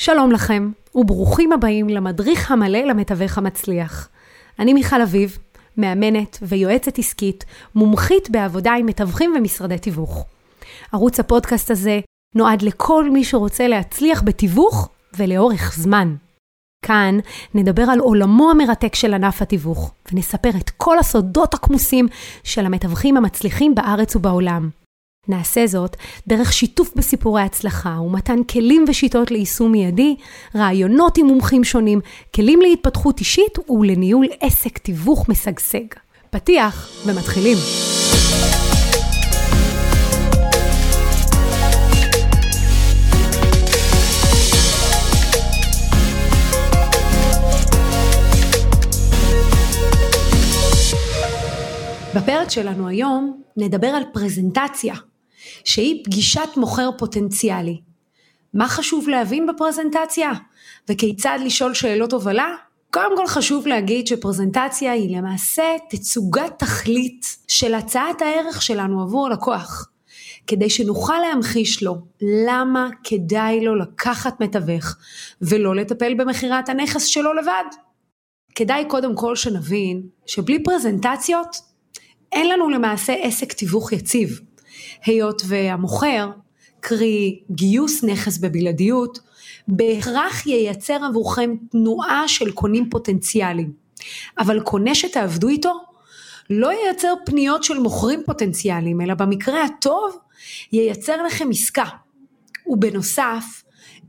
שלום לכם, וברוכים הבאים למדריך המלא למתווך המצליח. אני מיכל אביב, מאמנת ויועצת עסקית, מומחית בעבודה עם מתווכים ומשרדי תיווך. ערוץ הפודקאסט הזה נועד לכל מי שרוצה להצליח בתיווך ולאורך זמן. כאן נדבר על עולמו המרתק של ענף התיווך, ונספר את כל הסודות הכמוסים של המתווכים המצליחים בארץ ובעולם. נעשה זאת דרך שיתוף בסיפורי הצלחה ומתן כלים ושיטות ליישום מיידי, רעיונות עם מומחים שונים, כלים להתפתחות אישית ולניהול עסק תיווך משגשג. פתיח ומתחילים. בפרק שלנו היום נדבר על פרזנטציה. שהיא פגישת מוכר פוטנציאלי. מה חשוב להבין בפרזנטציה? וכיצד לשאול שאלות הובלה? קודם כל חשוב להגיד שפרזנטציה היא למעשה תצוגת תכלית של הצעת הערך שלנו עבור הלקוח, כדי שנוכל להמחיש לו למה כדאי לו לקחת מתווך ולא לטפל במכירת הנכס שלו לבד. כדאי קודם כל שנבין שבלי פרזנטציות אין לנו למעשה עסק תיווך יציב. היות והמוכר, קרי גיוס נכס בבלעדיות, בהכרח ייצר עבורכם תנועה של קונים פוטנציאליים. אבל קונה שתעבדו איתו לא ייצר פניות של מוכרים פוטנציאליים, אלא במקרה הטוב ייצר לכם עסקה. ובנוסף,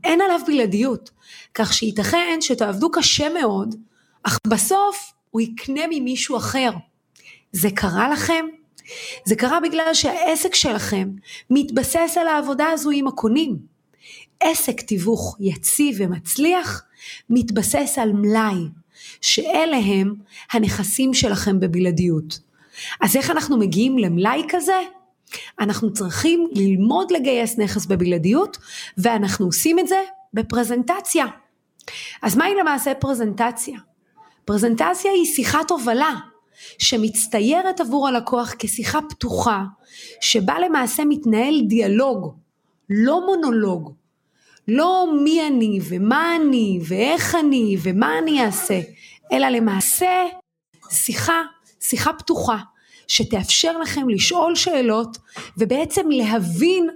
אין עליו בלעדיות, כך שייתכן שתעבדו קשה מאוד, אך בסוף הוא יקנה ממישהו אחר. זה קרה לכם? זה קרה בגלל שהעסק שלכם מתבסס על העבודה הזו עם הקונים. עסק תיווך יציב ומצליח מתבסס על מלאי, שאלה הם הנכסים שלכם בבלעדיות. אז איך אנחנו מגיעים למלאי כזה? אנחנו צריכים ללמוד לגייס נכס בבלעדיות, ואנחנו עושים את זה בפרזנטציה. אז מהי למעשה פרזנטציה? פרזנטציה היא שיחת הובלה שמצטיירת עבור הלקוח כשיחה פתוחה, שבה למעשה מתנהל דיאלוג, לא מונולוג. לא מי אני ומה אני ואיך אני ומה אני אעשה, אלא למעשה שיחה, שיחה פתוחה, שתאפשר לכם לשאול שאלות ובעצם להבין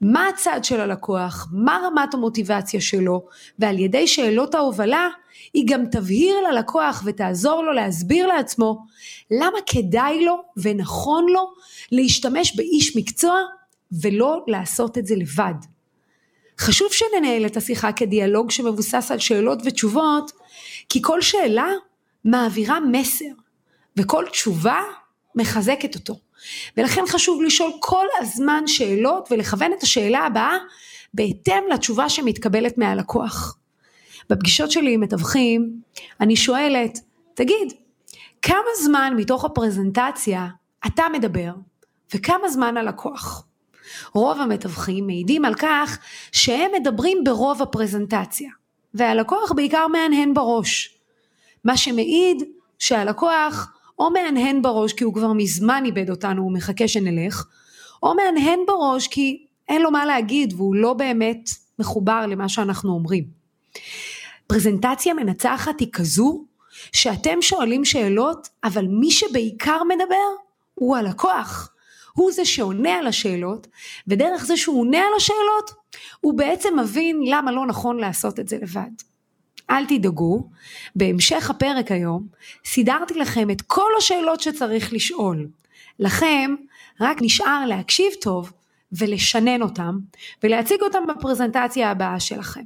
מה הצד של הלקוח, מה רמת המוטיבציה שלו, ועל ידי שאלות ההובלה היא גם תבהיר ללקוח ותעזור לו להסביר לעצמו למה כדאי לו ונכון לו להשתמש באיש מקצוע ולא לעשות את זה לבד. חשוב שננהל את השיחה כדיאלוג שמבוסס על שאלות ותשובות, כי כל שאלה מעבירה מסר, וכל תשובה מחזקת אותו. ולכן חשוב לשאול כל הזמן שאלות ולכוון את השאלה הבאה בהתאם לתשובה שמתקבלת מהלקוח. בפגישות שלי עם מתווכים, אני שואלת, תגיד, כמה זמן מתוך הפרזנטציה אתה מדבר וכמה זמן הלקוח? רוב המתווכים מעידים על כך שהם מדברים ברוב הפרזנטציה, והלקוח בעיקר מהנהן בראש. מה שמעיד שהלקוח או מהנהן בראש כי הוא כבר מזמן איבד אותנו ומחכה שנלך, או מהנהן בראש כי אין לו מה להגיד והוא לא באמת מחובר למה שאנחנו אומרים. פרזנטציה מנצחת היא כזו שאתם שואלים שאלות, אבל מי שבעיקר מדבר הוא הלקוח. הוא זה שעונה על השאלות, ודרך זה שהוא עונה על השאלות, הוא בעצם מבין למה לא נכון לעשות את זה לבד. אל תדאגו, בהמשך הפרק היום סידרתי לכם את כל השאלות שצריך לשאול. לכם רק נשאר להקשיב טוב ולשנן אותם ולהציג אותם בפרזנטציה הבאה שלכם.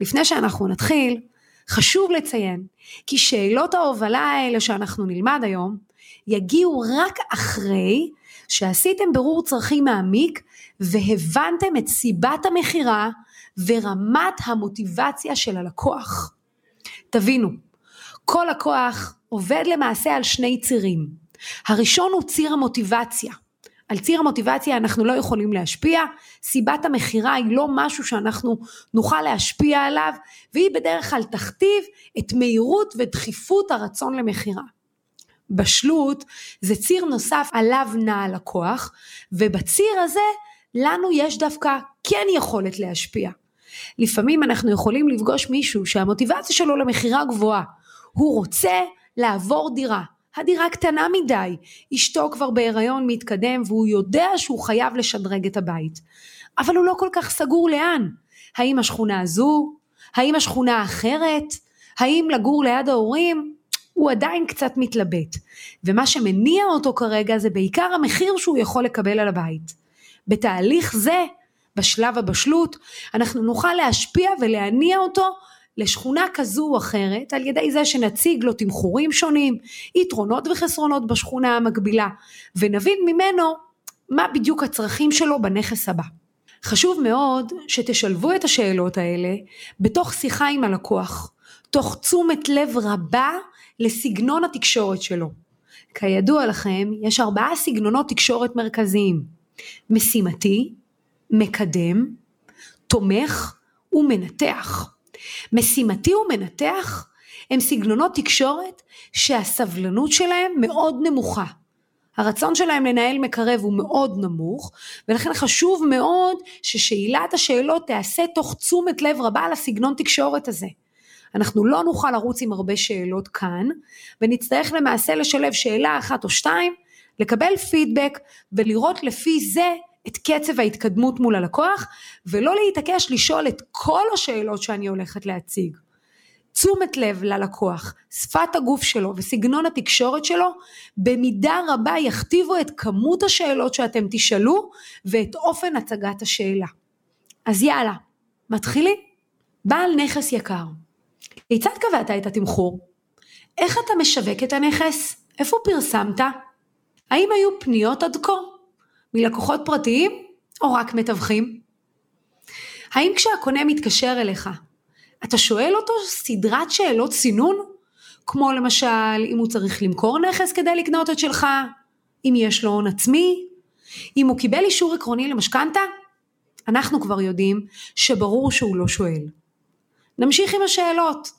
לפני שאנחנו נתחיל, חשוב לציין כי שאלות ההובלה האלה שאנחנו נלמד היום יגיעו רק אחרי שעשיתם ברור צרכים מעמיק והבנתם את סיבת המכירה ורמת המוטיבציה של הלקוח. תבינו, כל לקוח עובד למעשה על שני צירים. הראשון הוא ציר המוטיבציה. על ציר המוטיבציה אנחנו לא יכולים להשפיע, סיבת המכירה היא לא משהו שאנחנו נוכל להשפיע עליו, והיא בדרך כלל תכתיב את מהירות ודחיפות הרצון למכירה. בשלות זה ציר נוסף עליו נע הלקוח, ובציר הזה לנו יש דווקא כן יכולת להשפיע. לפעמים אנחנו יכולים לפגוש מישהו שהמוטיבציה שלו למכירה גבוהה. הוא רוצה לעבור דירה. הדירה קטנה מדי, אשתו כבר בהיריון מתקדם והוא יודע שהוא חייב לשדרג את הבית. אבל הוא לא כל כך סגור לאן. האם השכונה הזו? האם השכונה האחרת? האם לגור ליד ההורים? הוא עדיין קצת מתלבט. ומה שמניע אותו כרגע זה בעיקר המחיר שהוא יכול לקבל על הבית. בתהליך זה, בשלב הבשלות, אנחנו נוכל להשפיע ולהניע אותו לשכונה כזו או אחרת על ידי זה שנציג לו תמחורים שונים, יתרונות וחסרונות בשכונה המקבילה, ונבין ממנו מה בדיוק הצרכים שלו בנכס הבא. חשוב מאוד שתשלבו את השאלות האלה בתוך שיחה עם הלקוח, תוך תשומת לב רבה לסגנון התקשורת שלו. כידוע לכם, יש ארבעה סגנונות תקשורת מרכזיים: משימתי, מקדם, תומך ומנתח. משימתי ומנתח הם סגנונות תקשורת שהסבלנות שלהם מאוד נמוכה. הרצון שלהם לנהל מקרב הוא מאוד נמוך, ולכן חשוב מאוד ששאלת השאלות תיעשה תוך תשומת לב רבה לסגנון תקשורת הזה. אנחנו לא נוכל לרוץ עם הרבה שאלות כאן, ונצטרך למעשה לשלב שאלה אחת או שתיים, לקבל פידבק ולראות לפי זה את קצב ההתקדמות מול הלקוח, ולא להתעקש לשאול את כל השאלות שאני הולכת להציג. תשומת לב ללקוח, שפת הגוף שלו וסגנון התקשורת שלו, במידה רבה יכתיבו את כמות השאלות שאתם תשאלו ואת אופן הצגת השאלה. אז יאללה, מתחילים? בעל נכס יקר, כיצד קבעת את התמחור? איך אתה משווק את הנכס? איפה פרסמת? האם היו פניות עד כה? מלקוחות פרטיים או רק מתווכים? האם כשהקונה מתקשר אליך, אתה שואל אותו סדרת שאלות סינון? כמו למשל, אם הוא צריך למכור נכס כדי לקנות את שלך, אם יש לו הון עצמי, אם הוא קיבל אישור עקרוני למשכנתה? אנחנו כבר יודעים שברור שהוא לא שואל. נמשיך עם השאלות.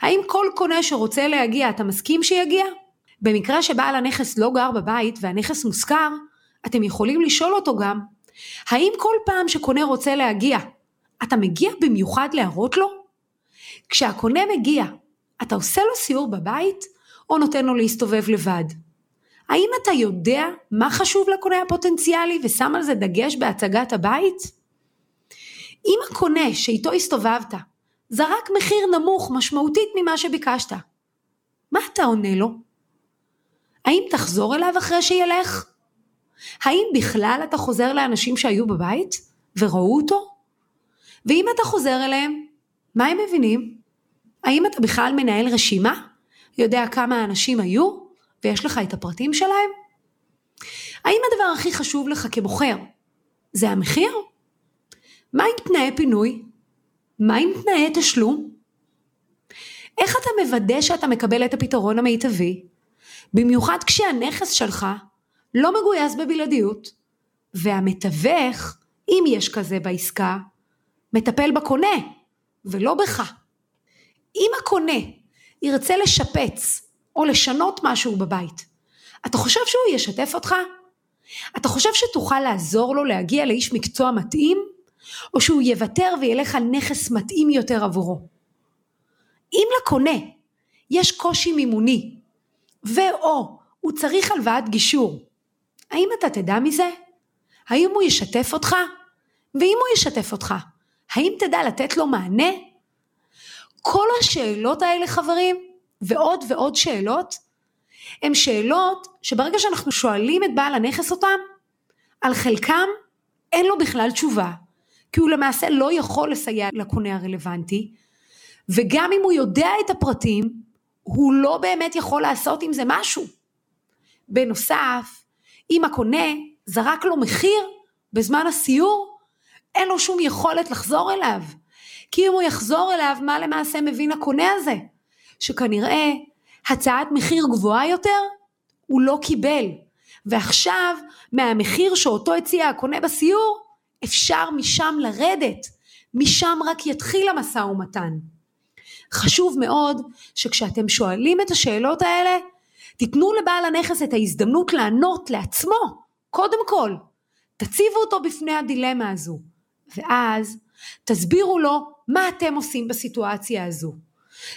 האם כל קונה שרוצה להגיע, אתה מסכים שיגיע? במקרה שבעל הנכס לא גר בבית והנכס מושכר, אתם יכולים לשאול אותו גם, האם כל פעם שקונה רוצה להגיע, אתה מגיע במיוחד להראות לו? כשהקונה מגיע, אתה עושה לו סיור בבית או נותן לו להסתובב לבד? האם אתה יודע מה חשוב לקונה הפוטנציאלי ושם על זה דגש בהצגת הבית? אם הקונה שאיתו הסתובבת זרק מחיר נמוך משמעותית ממה שביקשת. מה אתה עונה לו? האם תחזור אליו אחרי שילך? האם בכלל אתה חוזר לאנשים שהיו בבית וראו אותו? ואם אתה חוזר אליהם, מה הם מבינים? האם אתה בכלל מנהל רשימה? יודע כמה אנשים היו ויש לך את הפרטים שלהם? האם הדבר הכי חשוב לך כמוכר זה המחיר? מה עם תנאי פינוי? מה עם תנאי תשלום? איך אתה מוודא שאתה מקבל את הפתרון המיטבי? במיוחד כשהנכס שלך לא מגויס בבלעדיות, והמתווך, אם יש כזה בעסקה, מטפל בקונה, ולא בך. אם הקונה ירצה לשפץ או לשנות משהו בבית, אתה חושב שהוא ישתף אותך? אתה חושב שתוכל לעזור לו להגיע לאיש מקצוע מתאים? או שהוא יוותר וילך על נכס מתאים יותר עבורו. אם לקונה יש קושי מימוני ואו הוא צריך הלוואת גישור, האם אתה תדע מזה? האם הוא ישתף אותך? ואם הוא ישתף אותך, האם תדע לתת לו מענה? כל השאלות האלה חברים, ועוד ועוד שאלות, הן שאלות שברגע שאנחנו שואלים את בעל הנכס אותם, על חלקם אין לו בכלל תשובה. כי הוא למעשה לא יכול לסייע לקונה הרלוונטי, וגם אם הוא יודע את הפרטים, הוא לא באמת יכול לעשות עם זה משהו. בנוסף, אם הקונה זרק לו מחיר בזמן הסיור, אין לו שום יכולת לחזור אליו. כי אם הוא יחזור אליו, מה למעשה מבין הקונה הזה? שכנראה הצעת מחיר גבוהה יותר, הוא לא קיבל. ועכשיו, מהמחיר שאותו הציע הקונה בסיור, אפשר משם לרדת, משם רק יתחיל המשא ומתן. חשוב מאוד שכשאתם שואלים את השאלות האלה, תיתנו לבעל הנכס את ההזדמנות לענות לעצמו, קודם כל. תציבו אותו בפני הדילמה הזו, ואז תסבירו לו מה אתם עושים בסיטואציה הזו.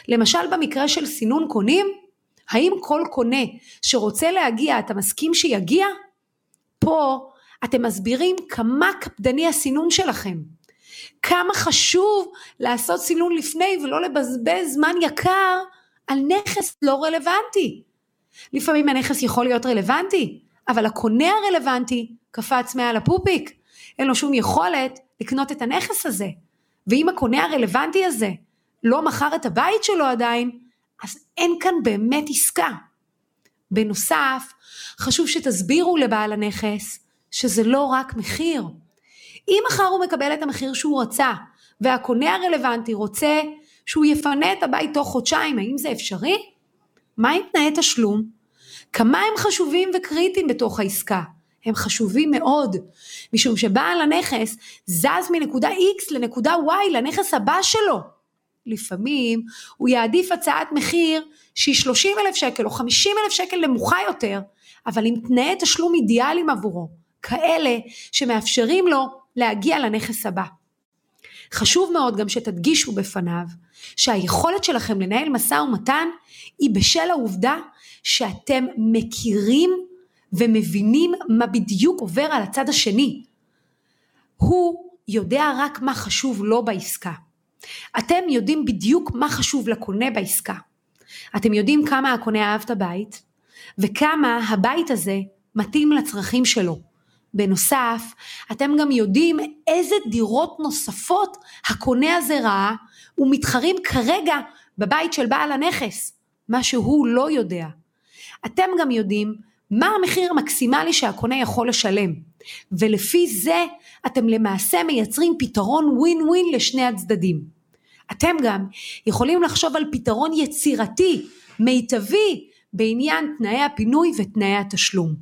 למשל במקרה של סינון קונים, האם כל קונה שרוצה להגיע אתה מסכים שיגיע? פה אתם מסבירים כמה קפדני הסינון שלכם. כמה חשוב לעשות סינון לפני ולא לבזבז זמן יקר על נכס לא רלוונטי. לפעמים הנכס יכול להיות רלוונטי, אבל הקונה הרלוונטי קפץ מעל הפופיק, אין לו שום יכולת לקנות את הנכס הזה. ואם הקונה הרלוונטי הזה לא מכר את הבית שלו עדיין, אז אין כאן באמת עסקה. בנוסף, חשוב שתסבירו לבעל הנכס שזה לא רק מחיר. אם מחר הוא מקבל את המחיר שהוא רצה, והקונה הרלוונטי רוצה שהוא יפנה את הבית תוך חודשיים, האם זה אפשרי? מה עם תנאי תשלום? כמה הם חשובים וקריטיים בתוך העסקה? הם חשובים מאוד, משום שבעל הנכס זז מנקודה X לנקודה Y לנכס הבא שלו. לפעמים הוא יעדיף הצעת מחיר שהיא 30 אלף שקל או 50 אלף שקל נמוכה יותר, אבל עם תנאי תשלום אידיאליים עבורו, כאלה שמאפשרים לו להגיע לנכס הבא. חשוב מאוד גם שתדגישו בפניו שהיכולת שלכם לנהל משא ומתן היא בשל העובדה שאתם מכירים ומבינים מה בדיוק עובר על הצד השני. הוא יודע רק מה חשוב לו בעסקה. אתם יודעים בדיוק מה חשוב לקונה בעסקה. אתם יודעים כמה הקונה אהב את הבית, וכמה הבית הזה מתאים לצרכים שלו. בנוסף, אתם גם יודעים איזה דירות נוספות הקונה הזה ראה ומתחרים כרגע בבית של בעל הנכס, מה שהוא לא יודע. אתם גם יודעים מה המחיר המקסימלי שהקונה יכול לשלם, ולפי זה אתם למעשה מייצרים פתרון ווין ווין לשני הצדדים. אתם גם יכולים לחשוב על פתרון יצירתי, מיטבי, בעניין תנאי הפינוי ותנאי התשלום.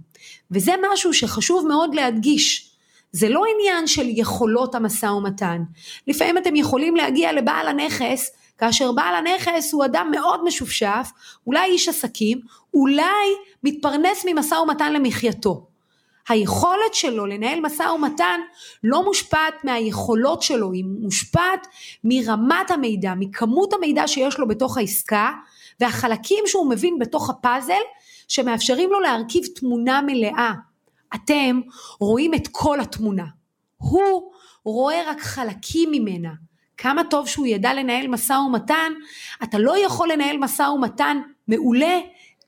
וזה משהו שחשוב מאוד להדגיש. זה לא עניין של יכולות המשא ומתן. לפעמים אתם יכולים להגיע לבעל הנכס כאשר בעל הנכס הוא אדם מאוד משופשף, אולי איש עסקים, אולי מתפרנס ממשא ומתן למחייתו. היכולת שלו לנהל משא ומתן לא מושפעת מהיכולות שלו, היא מושפעת מרמת המידע, מכמות המידע שיש לו בתוך העסקה והחלקים שהוא מבין בתוך הפאזל שמאפשרים לו להרכיב תמונה מלאה. אתם רואים את כל התמונה. הוא רואה רק חלקים ממנה. כמה טוב שהוא ידע לנהל משא ומתן, אתה לא יכול לנהל משא ומתן מעולה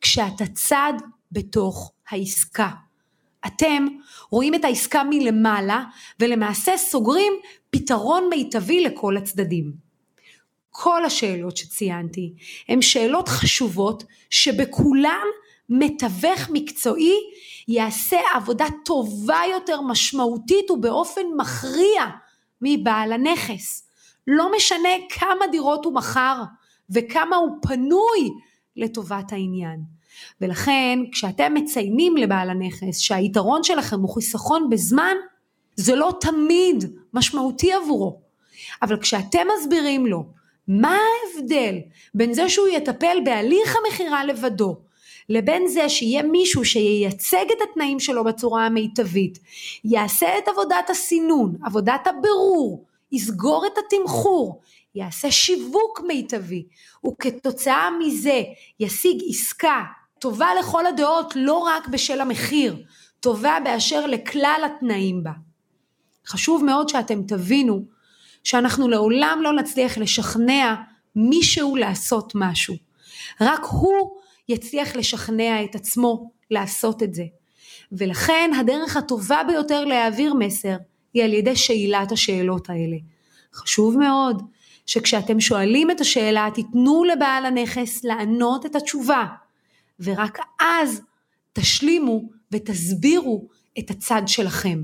כשאתה צד בתוך העסקה. אתם רואים את העסקה מלמעלה ולמעשה סוגרים פתרון מיטבי לכל הצדדים. כל השאלות שציינתי הן שאלות חשובות שבכולן מתווך מקצועי יעשה עבודה טובה יותר משמעותית ובאופן מכריע מבעל הנכס. לא משנה כמה דירות הוא מכר וכמה הוא פנוי לטובת העניין. ולכן כשאתם מציינים לבעל הנכס שהיתרון שלכם הוא חיסכון בזמן, זה לא תמיד משמעותי עבורו. אבל כשאתם מסבירים לו מה ההבדל בין זה שהוא יטפל בהליך המכירה לבדו, לבין זה שיהיה מישהו שייצג את התנאים שלו בצורה המיטבית, יעשה את עבודת הסינון, עבודת הבירור, יסגור את התמחור, יעשה שיווק מיטבי, וכתוצאה מזה ישיג עסקה טובה לכל הדעות לא רק בשל המחיר, טובה באשר לכלל התנאים בה. חשוב מאוד שאתם תבינו שאנחנו לעולם לא נצליח לשכנע מישהו לעשות משהו. רק הוא יצליח לשכנע את עצמו לעשות את זה. ולכן הדרך הטובה ביותר להעביר מסר היא על ידי שאלת השאלות האלה. חשוב מאוד שכשאתם שואלים את השאלה תיתנו לבעל הנכס לענות את התשובה ורק אז תשלימו ותסבירו את הצד שלכם.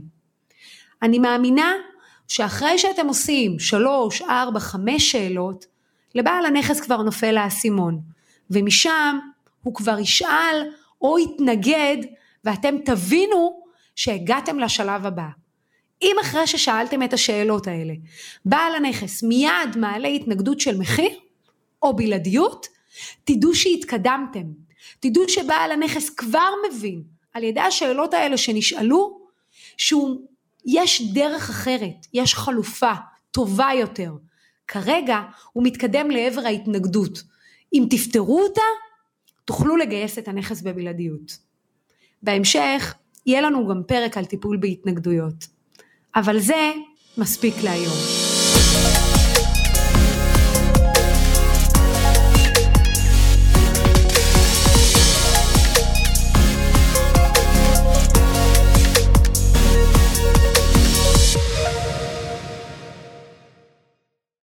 אני מאמינה שאחרי שאתם עושים שלוש, ארבע, חמש שאלות, לבעל הנכס כבר נופל האסימון, ומשם הוא כבר ישאל או יתנגד ואתם תבינו שהגעתם לשלב הבא. אם אחרי ששאלתם את השאלות האלה, בעל הנכס מיד מעלה התנגדות של מחיר או בלעדיות, תדעו שהתקדמתם. תדעו שבעל הנכס כבר מבין על ידי השאלות האלה שנשאלו, שיש דרך אחרת, יש חלופה טובה יותר. כרגע הוא מתקדם לעבר ההתנגדות. אם תפתרו אותה, תוכלו לגייס את הנכס בבלעדיות. בהמשך יהיה לנו גם פרק על טיפול בהתנגדויות. אבל זה מספיק להיום.